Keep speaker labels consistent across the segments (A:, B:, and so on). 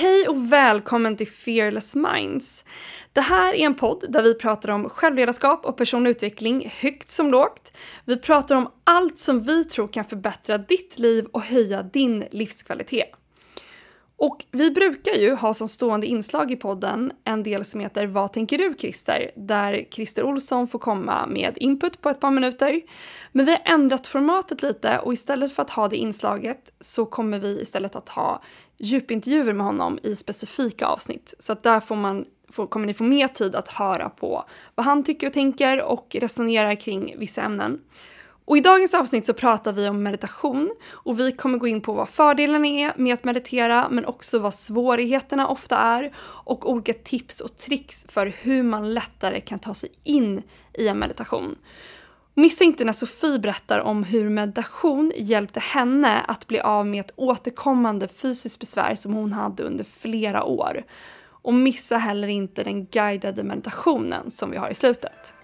A: Hej och välkommen till Fearless Minds. Det här är en podd där vi pratar om självledarskap och personlig utveckling högt som lågt. Vi pratar om allt som vi tror kan förbättra ditt liv och höja din livskvalitet. Och vi brukar ju ha som stående inslag i podden en del som heter Vad tänker du Christer? Där Christer Olsson får komma med input på ett par minuter. Men vi har ändrat formatet lite och istället för att ha det inslaget så kommer vi istället att ha djupintervjuer med honom i specifika avsnitt. Så att där får man, får, kommer ni få mer tid att höra på vad han tycker och tänker och resonera kring vissa ämnen. Och i dagens avsnitt så pratar vi om meditation och vi kommer gå in på vad fördelarna är med att meditera men också vad svårigheterna ofta är och olika tips och tricks för hur man lättare kan ta sig in i en meditation. Missa inte när Sofie berättar om hur meditation hjälpte henne att bli av med ett återkommande fysiskt besvär som hon hade under flera år. Och missa heller inte den guidade meditationen som vi har i slutet.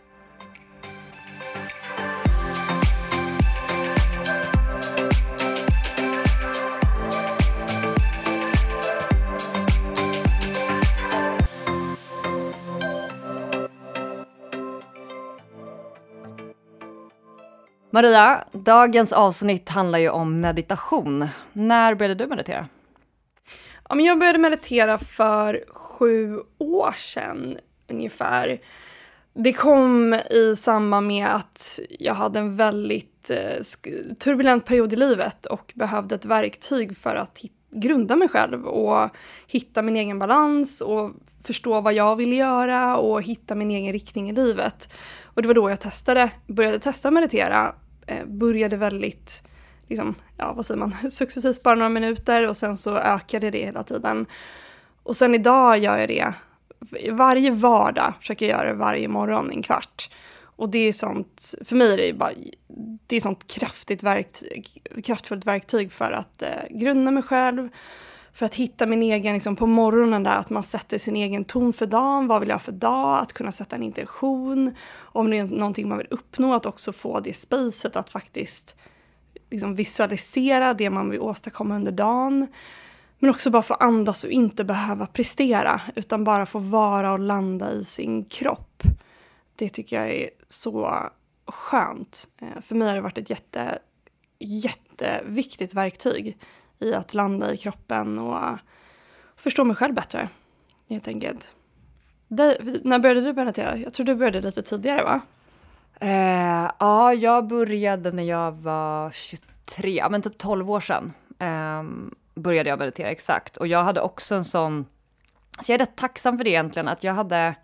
B: Maria, dagens avsnitt handlar ju om meditation. När började du meditera?
A: Ja, men jag började meditera för sju år sedan ungefär. Det kom i samband med att jag hade en väldigt eh, turbulent period i livet och behövde ett verktyg för att grunda mig själv och hitta min egen balans och förstå vad jag vill göra och hitta min egen riktning i livet. Och det var då jag testade, började testa meditera Eh, började väldigt, liksom, ja vad säger man, successivt bara några minuter och sen så ökade det hela tiden. Och sen idag gör jag det varje vardag, försöker jag göra det varje morgon en kvart. Och det är sånt, för mig är det bara, det är sånt kraftigt verktyg, kraftfullt verktyg för att eh, grunda mig själv, för att hitta min egen, liksom på morgonen där, att man sätter sin egen ton för dagen. Vad vill jag ha för dag? Att kunna sätta en intention. Om det är någonting man vill uppnå, att också få det spacet att faktiskt liksom visualisera det man vill åstadkomma under dagen. Men också bara få andas och inte behöva prestera, utan bara få vara och landa i sin kropp. Det tycker jag är så skönt. Eh, för mig har det varit ett jätte, jätteviktigt verktyg i att landa i kroppen och förstå mig själv bättre. Helt enkelt. Det, när började du meditera? Jag tror du började lite tidigare va?
B: Eh, ja, jag började när jag var 23, men typ 12 år sedan. Eh, började jag meditera exakt. Och jag hade också en sån, så jag är rätt tacksam för det egentligen, att jag hade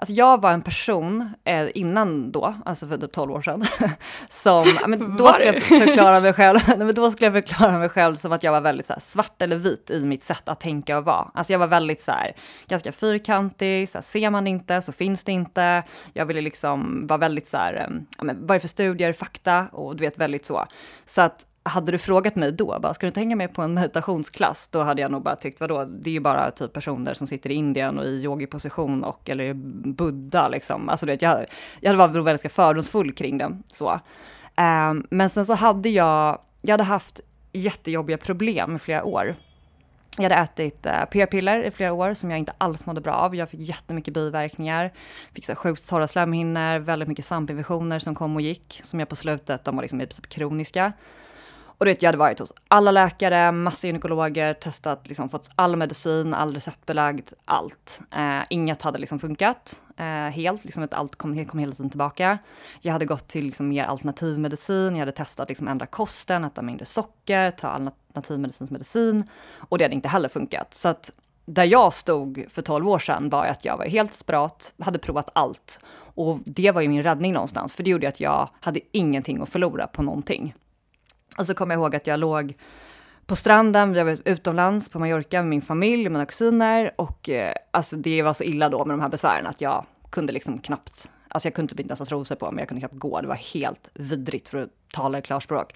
B: Alltså jag var en person eh, innan då, alltså för typ 12 år sedan, som, men då skulle jag förklara mig själv, men då skulle jag förklara mig själv som att jag var väldigt så här, svart eller vit i mitt sätt att tänka och vara. Alltså jag var väldigt så här, ganska fyrkantig, så här, ser man inte så finns det inte. Jag ville liksom vara väldigt så här, ja, men, vad är det för studier, fakta och du vet väldigt så. Så att hade du frågat mig då, bara, ska du inte hänga med på en meditationsklass? Då hade jag nog bara tyckt, vadå, det är ju bara typ personer som sitter i Indien och i yogiposition och, eller buddha liksom. Alltså det, jag, jag hade varit väldigt fördomsfull kring det. Så. Um, men sen så hade jag, jag hade haft jättejobbiga problem i flera år. Jag hade ätit uh, p-piller i flera år som jag inte alls mådde bra av. Jag fick jättemycket biverkningar. Fick så sjukt torra slemhinnor, väldigt mycket svampinfektioner som kom och gick. Som jag på slutet, de var liksom kroniska. Och du vet, jag hade varit hos alla läkare, massa gynekologer, testat, liksom, fått all medicin, all receptbelagd, allt. Eh, inget hade liksom funkat eh, helt, liksom, att allt kom, kom hela tiden tillbaka. Jag hade gått till liksom, mer alternativmedicin, jag hade testat liksom, ändra kosten, äta mindre socker, ta alternativmedicinsk medicin och det hade inte heller funkat. Så att där jag stod för 12 år sedan var att jag var helt sprat, hade provat allt. Och det var ju min räddning någonstans, för det gjorde att jag hade ingenting att förlora på någonting. Och så kommer jag ihåg att jag låg på stranden, jag var utomlands på Mallorca med min familj och mina kusiner och eh, alltså det var så illa då med de här besvären att jag kunde liksom knappt, alltså jag kunde typ inte ens ha trosor på mig, jag kunde knappt gå, det var helt vidrigt för att tala i klarspråk.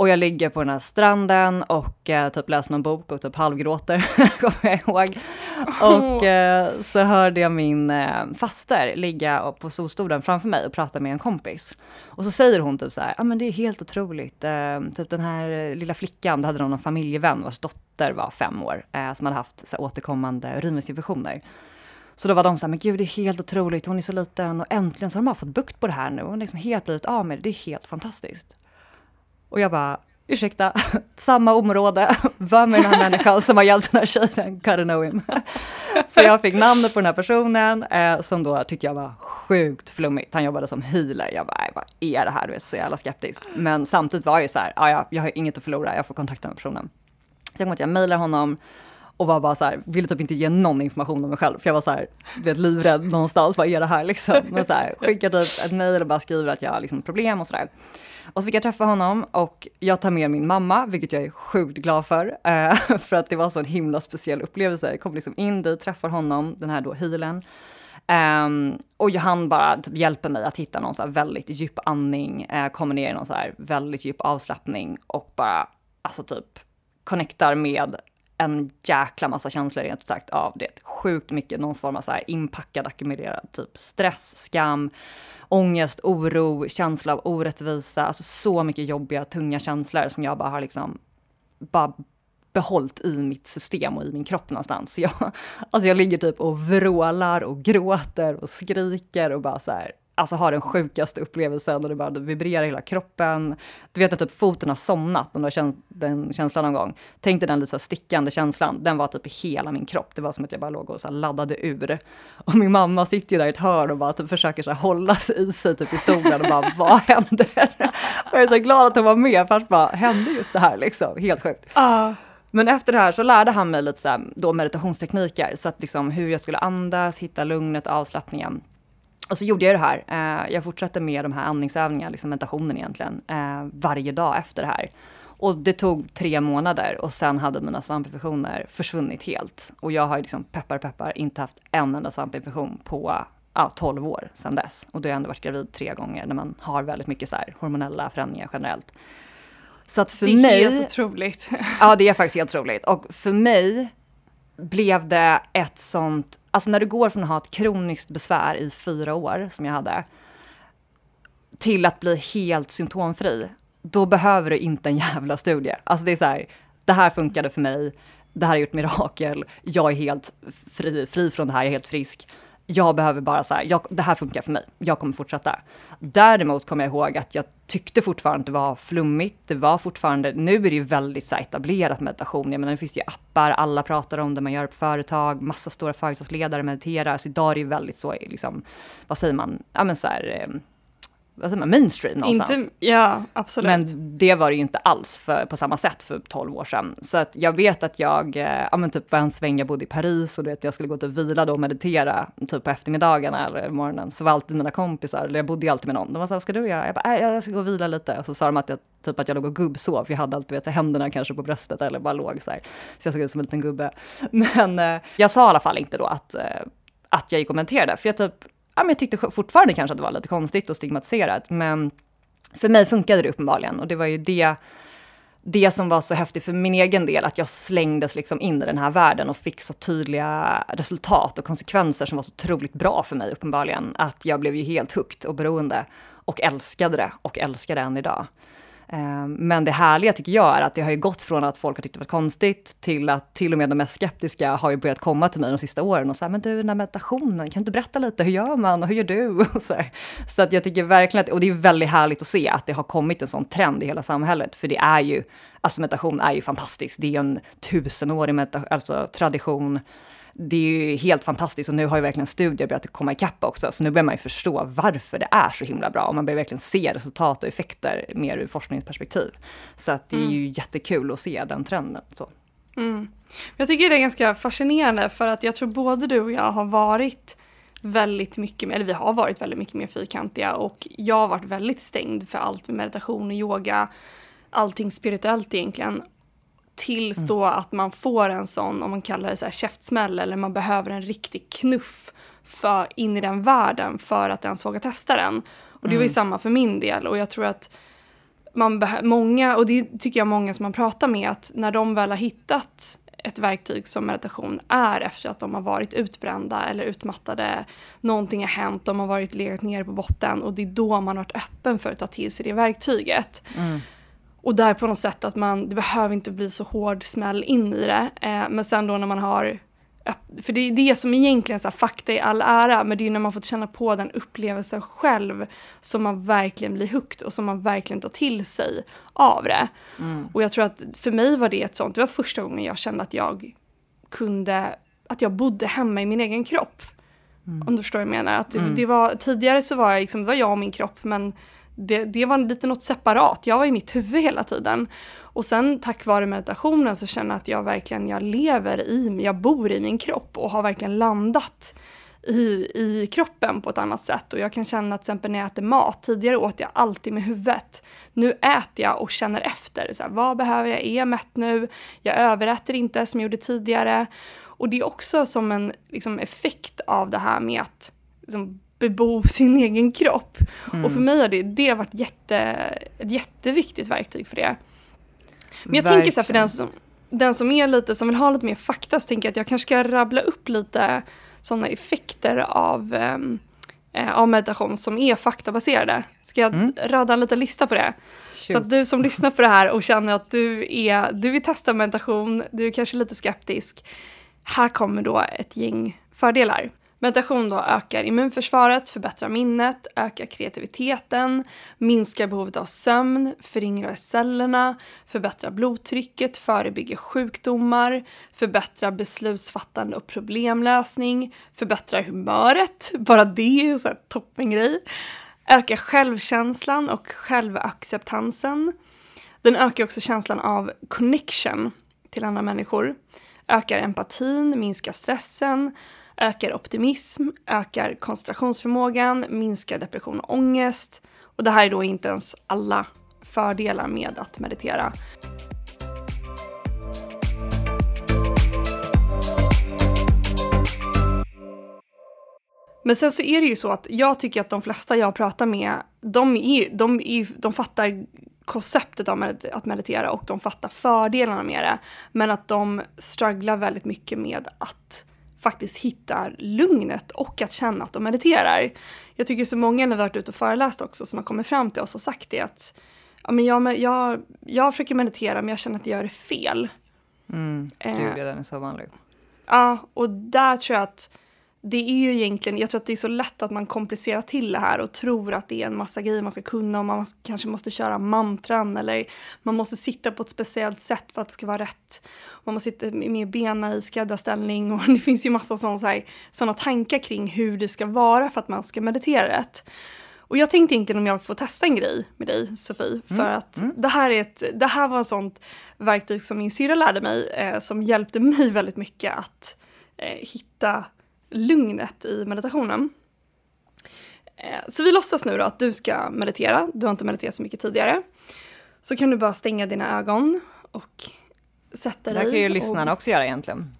B: Och jag ligger på den här stranden och eh, typ läser någon bok och typ halvgråter, kommer jag ihåg. och eh, så hörde jag min eh, faster ligga på solstolen framför mig och prata med en kompis. Och så säger hon typ så här, ja ah, men det är helt otroligt, eh, typ den här lilla flickan, då hade de någon familjevän vars dotter var fem år, eh, som hade haft så här, återkommande urinvägsinfektioner. Så då var de så här, men gud det är helt otroligt, hon är så liten och äntligen så har de bara fått bukt på det här nu. Hon har liksom helt blivit av med det, det är helt fantastiskt. Och jag bara, ursäkta, samma område, vem är den här människan som har hjälpt den här tjejen? Gotta know him. Så jag fick namnet på den här personen eh, som då tyckte jag var sjukt flummigt. Han jobbade som healer. Jag bara, vad är det här? Du är så jävla skeptisk. Men samtidigt var jag ju så här, ah, ja, jag har inget att förlora, jag får kontakta den här personen. Så jag kommer att jag mejlar honom och var bara så här, ville typ inte ge någon information om mig själv, för jag var så här, vet, livrädd någonstans, vad är det här liksom? Men så här, skickade typ ett mejl och bara skriver att jag har liksom problem och sådär. Och så fick jag träffa honom och jag tar med min mamma, vilket jag är sjukt glad för, eh, för att det var så en himla speciell upplevelse. Jag kom liksom in dit, träffar honom, den här då healen. Um, och han bara typ hjälper mig att hitta någon så väldigt djup andning, uh, kommer ner i någon så här väldigt djup avslappning och bara, alltså typ connectar med en jäkla massa känslor rent ut sagt av det. Sjukt mycket någon form av så här inpackad, ackumulerad typ stress, skam, ångest, oro, känsla av orättvisa, alltså så mycket jobbiga, tunga känslor som jag bara har liksom bara behållit i mitt system och i min kropp någonstans. Så jag, alltså jag ligger typ och vrålar och gråter och skriker och bara så här, alltså har den sjukaste upplevelsen och det bara vibrerar hela kroppen. Du vet att typ foten har somnat, om du har känt den känslan någon gång. Tänk dig den lite stickande känslan, den var typ i hela min kropp. Det var som att jag bara låg och så laddade ur. Och min mamma sitter ju där i ett hörn och bara typ försöker så hålla sig i sig typ i stolen och bara, vad händer? Och jag är så glad att hon var med, för bara, hände just det här liksom? Helt sjukt.
A: Uh.
B: Men efter det här så lärde han mig lite så här, då meditationstekniker, så att liksom hur jag skulle andas, hitta lugnet, avslappningen. Och så gjorde jag det här. Eh, jag fortsatte med de här andningsövningarna, liksom meditationen egentligen, eh, varje dag efter det här. Och det tog tre månader och sen hade mina svampinfektioner försvunnit helt. Och jag har liksom, peppar peppar, inte haft en enda svampinfektion på ja, 12 år sedan dess. Och då har jag ändå varit gravid tre gånger när man har väldigt mycket så här, hormonella förändringar generellt.
A: Så att för det är mig, helt otroligt.
B: Ja, det är faktiskt helt otroligt. Och för mig blev det ett sånt, alltså när du går från att ha ett kroniskt besvär i fyra år, som jag hade, till att bli helt symptomfri, då behöver du inte en jävla studie. Alltså det är så här, det här funkade för mig, det här har gjort mirakel, jag är helt fri, fri från det här, jag är helt frisk jag behöver bara så här, jag, det här funkar för mig, jag kommer fortsätta. Däremot kommer jag ihåg att jag tyckte fortfarande att det var flummigt, det var fortfarande, nu är det ju väldigt så här, etablerat meditation, jag menar det finns ju appar, alla pratar om det, man gör det på företag, massa stora företagsledare mediterar, så idag är det ju väldigt så, liksom, vad säger man, ja men så här, eh, vad säger man, mainstream någonstans.
A: Inte, ja, absolut.
B: Men det var det ju inte alls för, på samma sätt för 12 år sedan. Så att jag vet att jag, eh, ja men typ var en sväng, jag bodde i Paris och vet, jag skulle gå och vila då och meditera typ på eftermiddagarna eller morgonen. Så var alltid mina kompisar, eller jag bodde ju alltid med någon, de var så här, vad ska du göra? Jag bara, jag ska gå och vila lite. Och så sa de att jag, typ att jag låg och gubbsov, för jag hade alltid vet, händerna kanske på bröstet eller bara låg så här. Så jag såg ut som en liten gubbe. Men eh, jag sa i alla fall inte då att, eh, att jag gick och mediterade, för jag typ ja, men jag tyckte fortfarande kanske att det var lite konstigt och stigmatiserat. Men för mig funkade det uppenbarligen och det var ju det, det som var så häftigt för min egen del, att jag slängdes liksom in i den här världen och fick så tydliga resultat och konsekvenser som var så otroligt bra för mig uppenbarligen, att jag blev ju helt hooked och beroende och älskade det och älskar det än idag. Eh, men det härliga tycker jag är att det har ju gått från att folk har tyckt det var konstigt till att till och med de mest skeptiska har ju börjat komma till mig de sista åren och säga, men du, den här meditationen, kan du berätta lite, hur gör man och hur gör du? så, så, att jag tycker verkligen att, och det är väldigt härligt att se att det har kommit en sån trend i hela samhället, för det är ju, alltså meditation är ju fantastiskt, det är en tusenårig medita- alltså, tradition, det är ju helt fantastiskt och nu har ju verkligen studier börjat komma ikapp också, så nu börjar man ju förstå varför det är så himla bra och man börjar verkligen se resultat och effekter mer ur forskningsperspektiv. Så att det är ju mm. jättekul att se den trenden. Så.
A: Mm. Jag tycker det är ganska fascinerande för att jag tror både du och jag har varit väldigt mycket, eller vi har varit väldigt mycket mer fyrkantiga och jag har varit väldigt stängd för allt med meditation och yoga, allting spirituellt egentligen. Tills mm. då att man får en sån, om man kallar det så här käftsmäll, eller man behöver en riktig knuff för, in i den världen för att ens våga testa den. Och det var ju mm. samma för min del och jag tror att man många, och det tycker jag många som man pratar med, att när de väl har hittat ett verktyg som meditation är efter att de har varit utbrända eller utmattade. Någonting har hänt, de har varit legat ner på botten och det är då man har varit öppen för att ta till sig det verktyget.
B: Mm.
A: Och där på något sätt att man, det behöver inte bli så hård smäll in i det. Eh, men sen då när man har för det är det som egentligen så här, fakta i all ära, men det är när man får känna på den upplevelsen själv som man verkligen blir hooked och som man verkligen tar till sig av det. Mm. Och jag tror att för mig var det ett sånt, det var första gången jag kände att jag kunde, att jag bodde hemma i min egen kropp. Mm. Om du förstår vad jag menar. Att mm. det var, tidigare så var jag liksom, det var jag och min kropp, men det, det var lite något separat. Jag var i mitt huvud hela tiden. Och sen tack vare meditationen så känner jag att jag verkligen, jag lever i, jag bor i min kropp och har verkligen landat i, i kroppen på ett annat sätt. Och jag kan känna att till exempel när jag äter mat, tidigare åt jag alltid med huvudet. Nu äter jag och känner efter. Så här, vad behöver jag? Är jag mätt nu? Jag överäter inte som jag gjorde tidigare. Och det är också som en liksom, effekt av det här med att liksom, bebo sin egen kropp. Mm. Och för mig har det, det varit jätte, ett jätteviktigt verktyg för det. Men jag Verkligen. tänker så här, för den som, den som är lite, som vill ha lite mer fakta, så tänker jag att jag kanske ska rabbla upp lite sådana effekter av, ehm, eh, av meditation som är faktabaserade. Ska jag mm. radda en liten lista på det? Shoot. Så att du som lyssnar på det här och känner att du, är, du vill testa meditation, du är kanske lite skeptisk. Här kommer då ett gäng fördelar. Meditation då ökar immunförsvaret, förbättrar minnet, ökar kreativiteten, minskar behovet av sömn, föryngrar cellerna, förbättrar blodtrycket, förebygger sjukdomar, förbättrar beslutsfattande och problemlösning, förbättrar humöret, bara det är en toppengrej, ökar självkänslan och självacceptansen. Den ökar också känslan av connection till andra människor, ökar empatin, minskar stressen, ökar optimism, ökar koncentrationsförmågan, minskar depression och ångest. Och det här är då inte ens alla fördelar med att meditera. Men sen så är det ju så att jag tycker att de flesta jag pratar med, de, är, de, är, de fattar konceptet av att meditera och de fattar fördelarna med det. Men att de strugglar väldigt mycket med att faktiskt hittar lugnet och att känna att de mediterar. Jag tycker så många när vi har varit ute och föreläst också som har kommit fram till oss och sagt det att ja, men jag, jag, jag försöker meditera men jag känner att jag gör det fel.
B: Mm, gud, eh, den är så vanlig.
A: Ja, och där tror jag att det är ju egentligen, jag tror att det är så lätt att man komplicerar till det här och tror att det är en massa grejer man ska kunna och man kanske måste köra mantran eller man måste sitta på ett speciellt sätt för att det ska vara rätt. Man måste sitta med benen i skräddarställning och det finns ju massa sådana så tankar kring hur det ska vara för att man ska meditera rätt. Och jag tänkte egentligen om jag får testa en grej med dig Sofie, för mm. att mm. Det, här är ett, det här var ett sånt verktyg som min syrra lärde mig eh, som hjälpte mig väldigt mycket att eh, hitta lugnet i meditationen. Eh, så vi låtsas nu då att du ska meditera, du har inte mediterat så mycket tidigare. Så kan du bara stänga dina ögon och sätta dig.
B: Det kan ju lyssnarna och... också göra egentligen.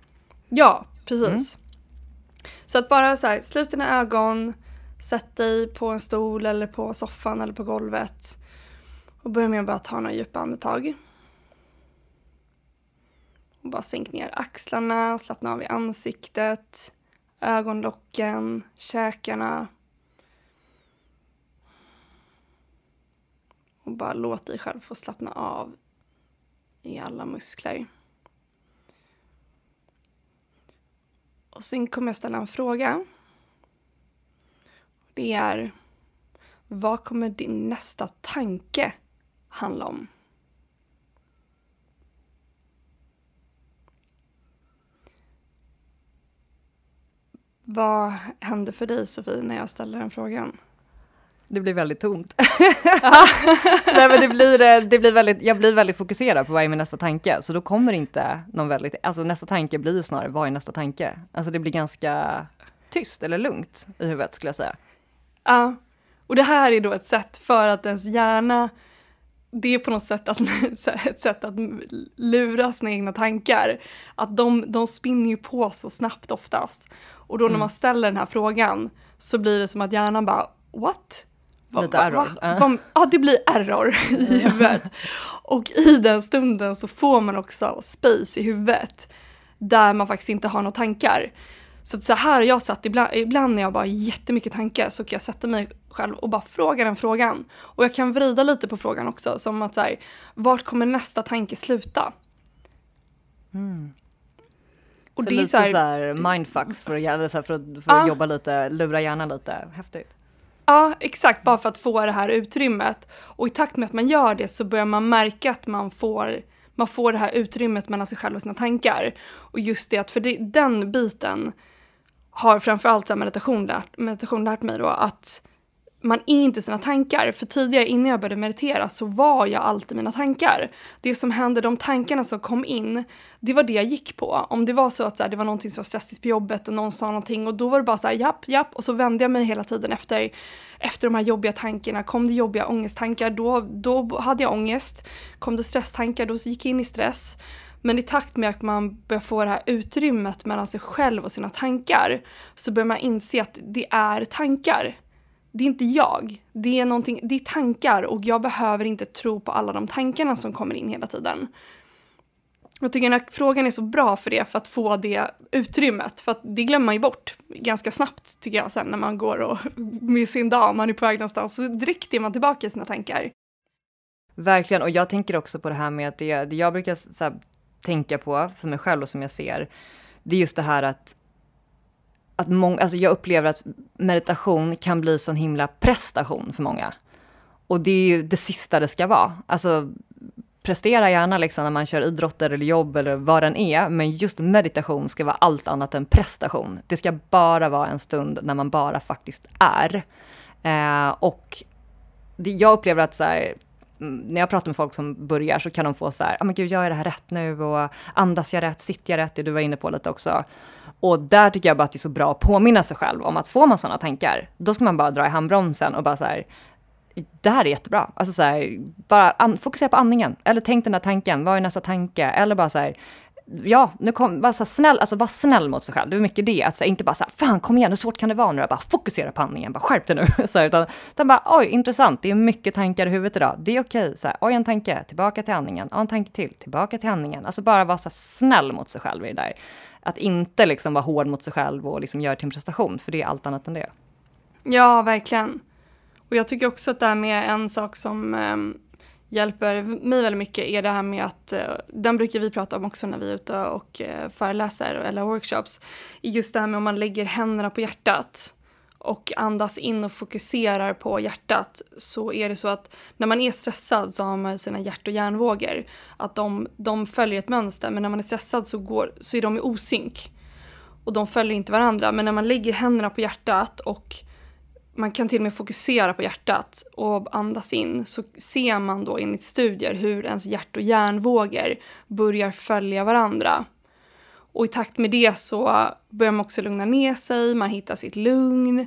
A: Ja, precis. Mm. Så att bara så här, slut dina ögon, sätt dig på en stol eller på soffan eller på golvet. Och börja med att bara ta några djupa andetag. Och bara sänk ner axlarna, slappna av i ansiktet ögonlocken, käkarna. Och bara låt dig själv få slappna av i alla muskler. Och sen kommer jag ställa en fråga. Det är, vad kommer din nästa tanke handla om? Vad händer för dig Sofie när jag ställer den frågan?
B: Det blir väldigt tomt. Nej, men det blir, eh, det blir väldigt, jag blir väldigt fokuserad på vad är min nästa tanke, så då kommer inte någon väldigt, alltså nästa tanke blir snarare vad är nästa tanke? Alltså det blir ganska tyst eller lugnt i huvudet skulle jag säga.
A: Ja, och det här är då ett sätt för att ens hjärna det är på något sätt att, ett sätt att lura sina egna tankar. Att de, de spinner ju på så snabbt oftast. Och då när mm. man ställer den här frågan så blir det som att hjärnan bara what?
B: Lite va, error.
A: Va, va, ja, det blir error i huvudet. Och i den stunden så får man också space i huvudet. där man faktiskt inte har några tankar. Så så här har jag satt ibland, ibland när jag bara har jättemycket tankar så kan jag sätta mig själv och bara fråga den frågan. Och jag kan vrida lite på frågan också, som att så här, vart kommer nästa tanke sluta?
B: Mm. Och så det lite så här, så här mindfucks för, att, för, att, för att jobba lite, lura hjärnan lite. Häftigt.
A: Ja, exakt, bara för att få det här utrymmet. Och i takt med att man gör det så börjar man märka att man får, man får det här utrymmet mellan sig själv och sina tankar. Och just det att, för det, den biten har framförallt så meditation, lärt, meditation lärt mig då, att man är inte sina tankar. För tidigare innan jag började meditera så var jag alltid mina tankar. Det som hände, de tankarna som kom in, det var det jag gick på. Om det var så att så här, det var någonting som var stressigt på jobbet och någon sa någonting och då var det bara så här japp, japp och så vände jag mig hela tiden efter, efter de här jobbiga tankarna. Kom det jobbiga ångesttankar, då, då hade jag ångest. Kom det stresstankar, då gick jag in i stress. Men i takt med att man börjar få det här utrymmet mellan sig själv och sina tankar så börjar man inse att det är tankar det är inte jag. Det är, någonting, det är tankar och jag behöver inte tro på alla de tankarna som kommer in hela tiden. Jag tycker den här frågan är så bra för det, för att få det utrymmet. För att det glömmer man ju bort ganska snabbt, tycker jag, sen när man går och med sin dag, man är på väg någonstans, så direkt är man tillbaka i sina tankar.
B: Verkligen, och jag tänker också på det här med att det, det jag brukar så här, tänka på för mig själv och som jag ser, det är just det här att att många, alltså jag upplever att meditation kan bli sån himla prestation för många. Och det är ju det sista det ska vara. Alltså prestera gärna liksom när man kör idrotter eller jobb eller vad den är, men just meditation ska vara allt annat än prestation. Det ska bara vara en stund när man bara faktiskt är. Eh, och det, jag upplever att så här, när jag pratar med folk som börjar så kan de få så här, ja ah, men gud, gör jag det här rätt nu och andas jag rätt, sitter jag rätt, det du var inne på lite också. Och där tycker jag bara att det är så bra att påminna sig själv om att får man sådana tankar, då ska man bara dra i handbromsen och bara så här, det här är jättebra. Alltså så här, bara fokusera på andningen. Eller tänk den där tanken, vad är nästa tanke? Eller bara så här, ja, nu kom, var så snäll, alltså var snäll mot sig själv. Det är mycket det, att så här, inte bara så här, fan kom igen, hur svårt kan det vara nu? Bara fokusera på andningen, bara skärp dig nu. så här, utan, utan bara, oj, intressant, det är mycket tankar i huvudet idag. Det är okej, så här, oj, en tanke, tillbaka till andningen, ja, en tanke till, tillbaka till andningen. Alltså bara vara så snäll mot sig själv i det där. Att inte liksom vara hård mot sig själv och liksom göra till en prestation, för det är allt annat än det.
A: Ja, verkligen. Och jag tycker också att det här med en sak som eh, hjälper mig väldigt mycket är det här med att, eh, den brukar vi prata om också när vi är ute och eh, föreläser eller workshops, just det här med om man lägger händerna på hjärtat och andas in och fokuserar på hjärtat så är det så att när man är stressad så har man sina hjärt och hjärnvågor. Att de, de följer ett mönster men när man är stressad så, går, så är de i osynk. Och de följer inte varandra men när man lägger händerna på hjärtat och man kan till och med fokusera på hjärtat och andas in så ser man då enligt studier hur ens hjärt och hjärnvågor börjar följa varandra. Och i takt med det så börjar man också lugna ner sig, man hittar sitt lugn,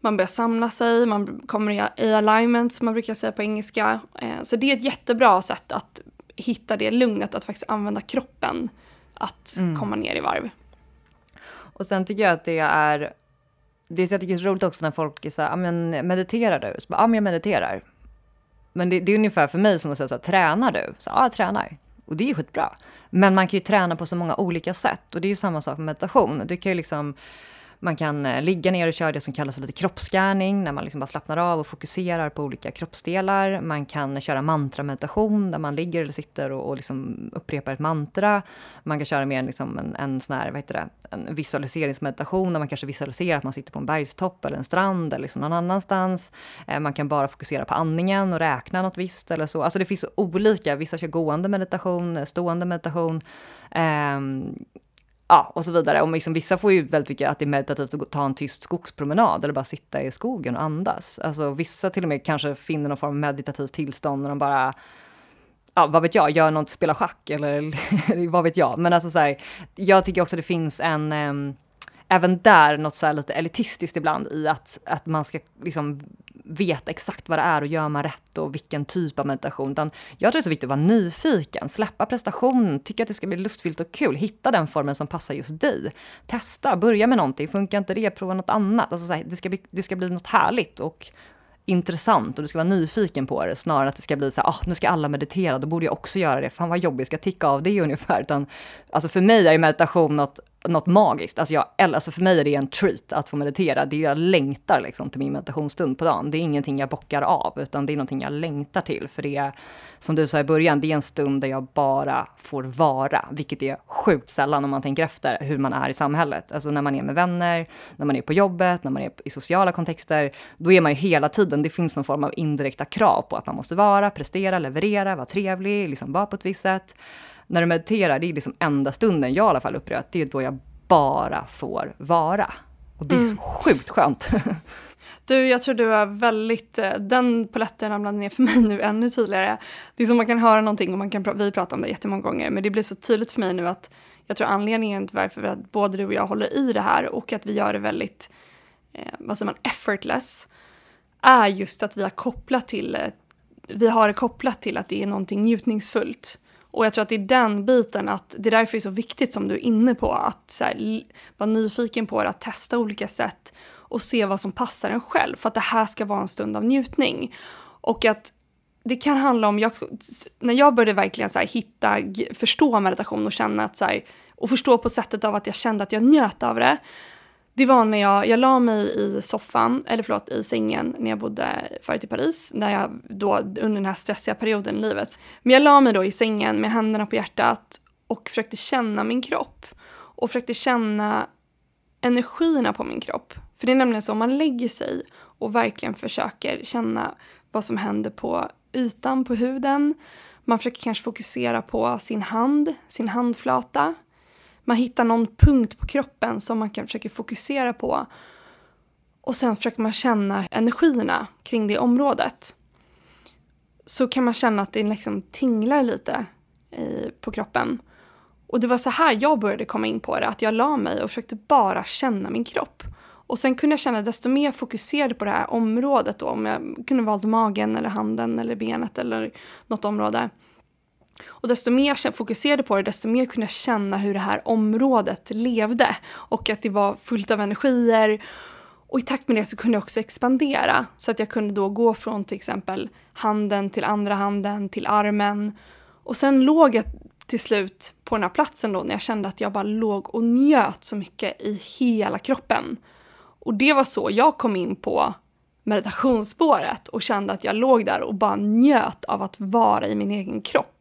A: man börjar samla sig, man kommer i alignment som man brukar säga på engelska. Eh, så det är ett jättebra sätt att hitta det lugnet, att faktiskt använda kroppen att mm. komma ner i varv.
B: Och sen tycker jag att det är, det jag tycker är roligt också när folk är så här, ah, men mediterar du? ja, ah, men jag mediterar. Men det, det, är ungefär för mig som att säga så här, tränar du? Så, ja, jag tränar. Och det är ju skitbra. Men man kan ju träna på så många olika sätt och det är ju samma sak med meditation. Du kan ju liksom man kan eh, ligga ner och köra det som kallas för lite kroppsgärning, när man liksom bara slappnar av och fokuserar på olika kroppsdelar. Man kan köra mantrameditation, där man ligger eller sitter och, och liksom upprepar ett mantra. Man kan köra mer liksom en, en sån här, vad heter det, en visualiseringsmeditation, där man kanske visualiserar att man sitter på en bergstopp eller en strand eller liksom någon annanstans. Eh, man kan bara fokusera på andningen och räkna något visst eller så. Alltså det finns olika, vissa kör gående meditation, stående meditation. Um, ja, och så vidare. Och liksom, vissa får ju väldigt mycket att det är meditativt att ta en tyst skogspromenad eller bara sitta i skogen och andas. Alltså vissa till och med kanske finner någon form av meditativt tillstånd när de bara ja, vad vet jag, gör något, spelar schack eller vad vet jag. Men alltså så här, jag tycker också det finns en, äm, även där något så här lite elitistiskt ibland i att, att man ska liksom veta exakt vad det är och gör man rätt och vilken typ av meditation. Utan jag tror det är så viktigt att vara nyfiken, släppa prestationen, tycka att det ska bli lustfyllt och kul, hitta den formen som passar just dig. Testa, börja med någonting, funkar inte det, prova något annat. Alltså så här, det, ska bli, det ska bli något härligt och intressant och du ska vara nyfiken på det, snarare än att det ska bli så här, ah, nu ska alla meditera, då borde jag också göra det, fan vad jobbigt, ska ticka av det ungefär. Utan, alltså för mig är meditation något, något magiskt, alltså, jag, alltså för mig är det en treat att få meditera, det är jag längtar liksom till min meditationsstund på dagen. Det är ingenting jag bockar av, utan det är någonting jag längtar till, för det är, som du sa i början, det är en stund där jag bara får vara, vilket är sjukt sällan om man tänker efter hur man är i samhället. Alltså när man är med vänner, när man är på jobbet, när man är i sociala kontexter, då är man ju hela tiden, det finns någon form av indirekta krav på att man måste vara, prestera, leverera, vara trevlig, liksom vara på ett visst sätt. När du mediterar, det är liksom enda stunden jag i alla fall upplever att det är då jag bara får vara. Och det är mm. sjukt skönt.
A: Du, jag tror du är väldigt, eh, den poletten ramlade ner för mig nu ännu tydligare. Det är som man kan höra någonting och man kan, vi pratar om det jättemånga gånger, men det blir så tydligt för mig nu att jag tror anledningen till varför att både du och jag håller i det här och att vi gör det väldigt, eh, vad säger man, effortless, är just att vi har kopplat till, eh, vi har kopplat till att det är någonting njutningsfullt. Och jag tror att det är den biten, att det är därför det är så viktigt som du är inne på, att så här, vara nyfiken på det, att testa olika sätt och se vad som passar en själv, för att det här ska vara en stund av njutning. Och att det kan handla om, jag, när jag började verkligen så här, hitta, förstå meditation och känna att så här, och förstå på sättet av att jag kände att jag njöt av det, det var när jag, jag la mig i soffan, eller förlåt i sängen när jag bodde förut i Paris, när jag då under den här stressiga perioden i livet. Men jag la mig då i sängen med händerna på hjärtat och försökte känna min kropp. Och försökte känna energierna på min kropp. För det är nämligen så, om man lägger sig och verkligen försöker känna vad som händer på ytan på huden. Man försöker kanske fokusera på sin hand, sin handflata. Man hittar någon punkt på kroppen som man kan försöka fokusera på. Och sen försöker man känna energierna kring det området. Så kan man känna att det liksom tinglar lite i, på kroppen. Och det var så här jag började komma in på det, att jag la mig och försökte bara känna min kropp. Och sen kunde jag känna, desto mer fokuserade på det här området då, om jag kunde valt magen eller handen eller benet eller något område. Och desto mer jag fokuserade på det, desto mer kunde jag känna hur det här området levde och att det var fullt av energier. Och i takt med det så kunde jag också expandera så att jag kunde då gå från till exempel handen till andra handen till armen. Och sen låg jag till slut på den här platsen då när jag kände att jag bara låg och njöt så mycket i hela kroppen. Och det var så jag kom in på meditationsspåret och kände att jag låg där och bara njöt av att vara i min egen kropp.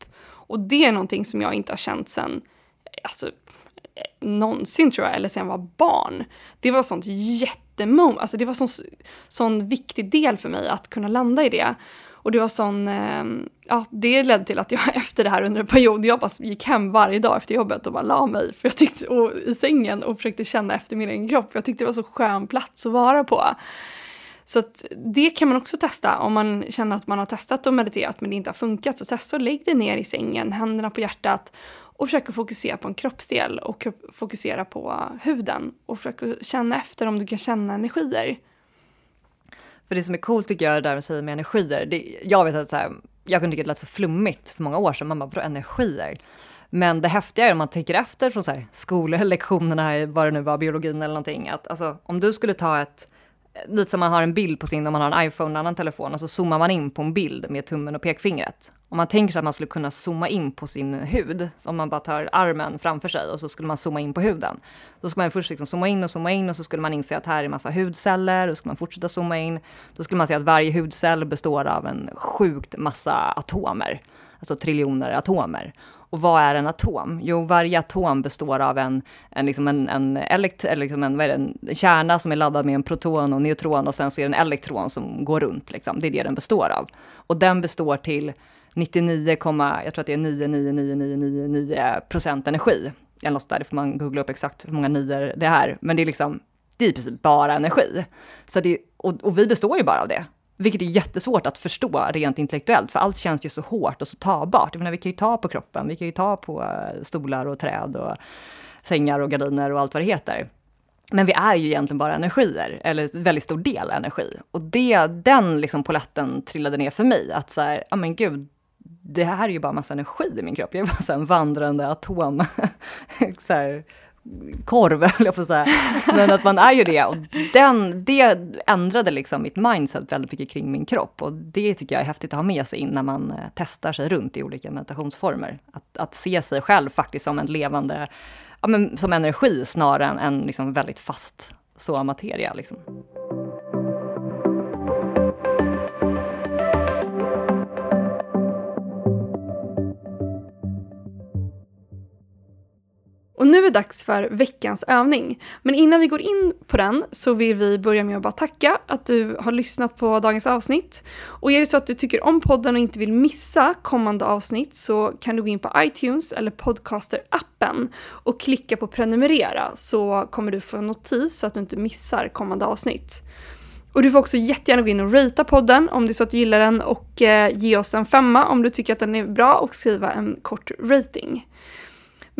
A: Och det är någonting som jag inte har känt sen, alltså eh, någonsin tror jag, eller sen jag var barn. Det var sånt jättemoment, alltså det var sån, sån viktig del för mig att kunna landa i det. Och det var sån, eh, ja det ledde till att jag efter det här under en period, jag bara gick hem varje dag efter jobbet och bara la mig för jag tyckte, och, i sängen och försökte känna efter min egen kropp. Jag tyckte det var så skön plats att vara på. Så att det kan man också testa om man känner att man har testat och mediterat men det inte har funkat. Så testa och lägg dig ner i sängen, händerna på hjärtat och försök att fokusera på en kroppsdel och fokusera på huden och försök att känna efter om du kan känna energier.
B: För det som är coolt tycker jag där du säger med energier, det, jag vet att så här, jag kunde tycka det lät så flummigt för många år sedan, man bara, vadå energier? Men det häftiga är om man tänker efter från så här, skollektionerna, vad det nu var, biologin eller någonting, att alltså, om du skulle ta ett lite som man har en bild på sin, om man har en iPhone eller annan telefon, och så zoomar man in på en bild med tummen och pekfingret. Om man tänker sig att man skulle kunna zooma in på sin hud, om man bara tar armen framför sig och så skulle man zooma in på huden. Då ska man först liksom zooma in och zooma in och så skulle man inse att här är massa hudceller, och så ska man fortsätta zooma in. Då skulle man se att varje hudcell består av en sjukt massa atomer, alltså triljoner atomer. Och vad är en atom? Jo, varje atom består av en, en, liksom en, en, elekt, liksom en, vad är det, en kärna som är laddad med en proton och neutron och sen så är det en elektron som går runt. Liksom. Det är det den består av. Och den består till 99, jag tror att det är 99999 procent energi. Eller något där, det får man googla upp exakt hur många nior det är. Men det är liksom, det är i princip bara energi. Så det, och, och vi består ju bara av det. Vilket är jättesvårt att förstå rent intellektuellt, för allt känns ju så hårt och så tagbart. Jag menar, vi kan ju ta på kroppen, vi kan ju ta på eh, stolar och träd och sängar och gardiner och allt vad det heter. Men vi är ju egentligen bara energier, eller en väldigt stor del energi. Och det, den liksom poletten trillade ner för mig, att så här, ja men gud, det här är ju bara massa energi i min kropp. Jag är bara så en vandrande atom. så här, korv, höll jag på att säga. Men att man är ju det. Och den, det ändrade liksom mitt mindset väldigt mycket kring min kropp. Och det tycker jag är häftigt att ha med sig in när man eh, testar sig runt i olika meditationsformer. Att, att se sig själv faktiskt som en levande, ja, men som energi snarare än en liksom väldigt fast så materia. Liksom.
A: Och nu är det dags för veckans övning. Men innan vi går in på den så vill vi börja med att bara tacka att du har lyssnat på dagens avsnitt. Och är det så att du tycker om podden och inte vill missa kommande avsnitt så kan du gå in på iTunes eller Podcaster-appen och klicka på prenumerera så kommer du få en notis så att du inte missar kommande avsnitt. Och du får också jättegärna gå in och ratea podden om det är så att du gillar den och eh, ge oss en femma om du tycker att den är bra och skriva en kort rating.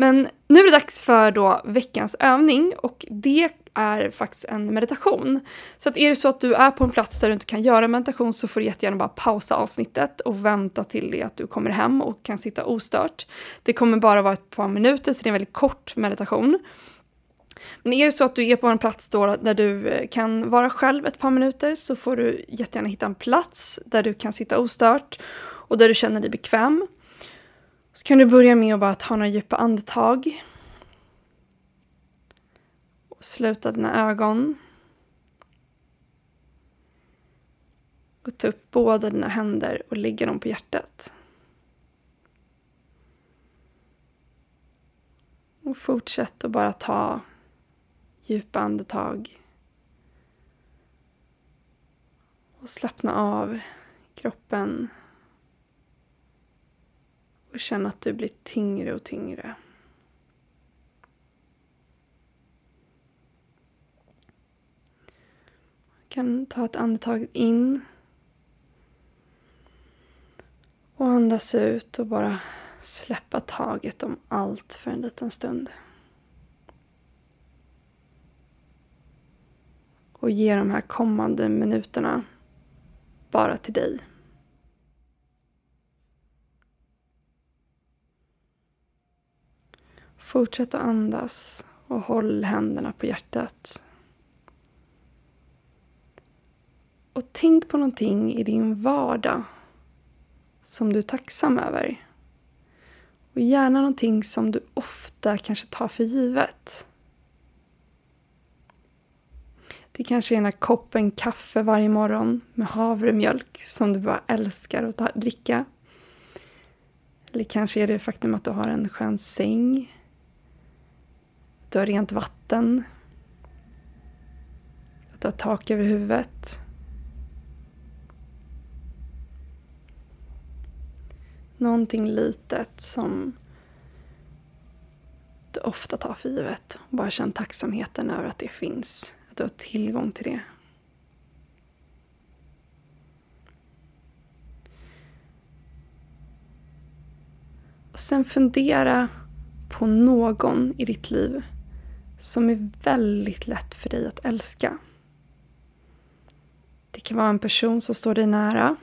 A: Men nu är det dags för då veckans övning och det är faktiskt en meditation. Så att är det så att du är på en plats där du inte kan göra meditation så får du jättegärna bara pausa avsnittet och vänta till det att du kommer hem och kan sitta ostört. Det kommer bara vara ett par minuter så det är en väldigt kort meditation. Men är det så att du är på en plats då där du eh, kan vara själv ett par minuter så får du jättegärna hitta en plats där du kan sitta ostört och där du känner dig bekväm. Så kan du börja med att bara ta några djupa andetag. Och sluta dina ögon. Och ta upp båda dina händer och lägga dem på hjärtat. Och fortsätt att bara ta djupa andetag. Och slappna av kroppen och känna att du blir tyngre och tyngre. Du kan ta ett andetag in och andas ut och bara släppa taget om allt för en liten stund. Och ge de här kommande minuterna bara till dig. Fortsätt att andas och håll händerna på hjärtat. Och tänk på någonting i din vardag som du är tacksam över. Och gärna någonting som du ofta kanske tar för givet. Det kanske är den här koppen kaffe varje morgon med havremjölk som du bara älskar att dricka. Eller kanske är det faktum att du har en skön säng att du har rent vatten. Att du har tak över huvudet. Någonting litet som du ofta tar för givet. Bara känn tacksamheten över att det finns. Att du har tillgång till det. Och sen fundera på någon i ditt liv som är väldigt lätt för dig att älska. Det kan vara en person som står dig nära.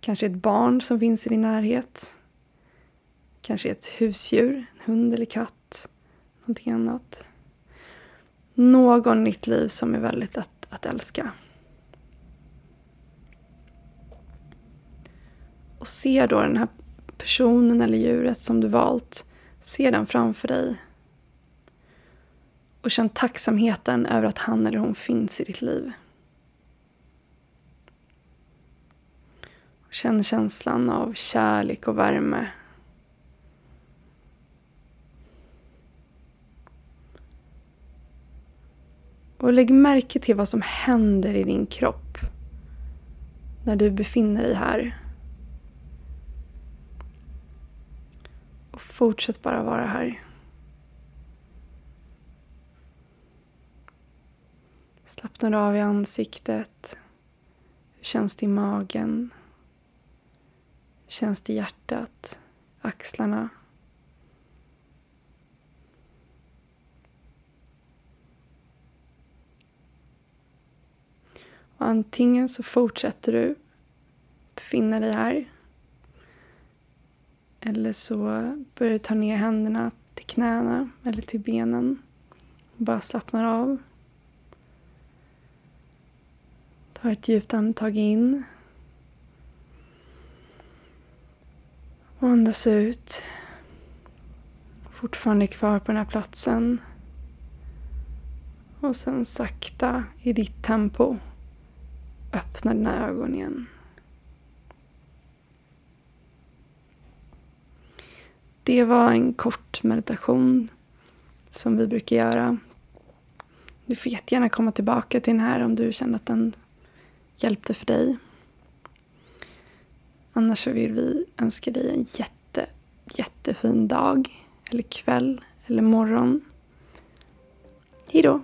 A: Kanske ett barn som finns i din närhet. Kanske ett husdjur, en hund eller katt. Någonting annat. Någon i ditt liv som är väldigt lätt att älska. Och se då den här personen eller djuret som du valt. Se den framför dig och känn tacksamheten över att han eller hon finns i ditt liv. Känn känslan av kärlek och värme. Och lägg märke till vad som händer i din kropp när du befinner dig här. Och fortsätt bara vara här. Slappnar av i ansiktet. Hur känns det i magen? Hur känns det i hjärtat? Axlarna? Och antingen så fortsätter du befinna dig här. Eller så börjar du ta ner händerna till knäna eller till benen. Bara slappnar av. Ta ett djupt andetag in. Och andas ut. Fortfarande kvar på den här platsen. Och sen sakta i ditt tempo öppna dina ögon igen. Det var en kort meditation som vi brukar göra. Du får jättegärna komma tillbaka till den här om du känner att den hjälpte för dig. Annars så vill vi önska dig en jätte, jättefin dag, eller kväll, eller morgon. Hejdå!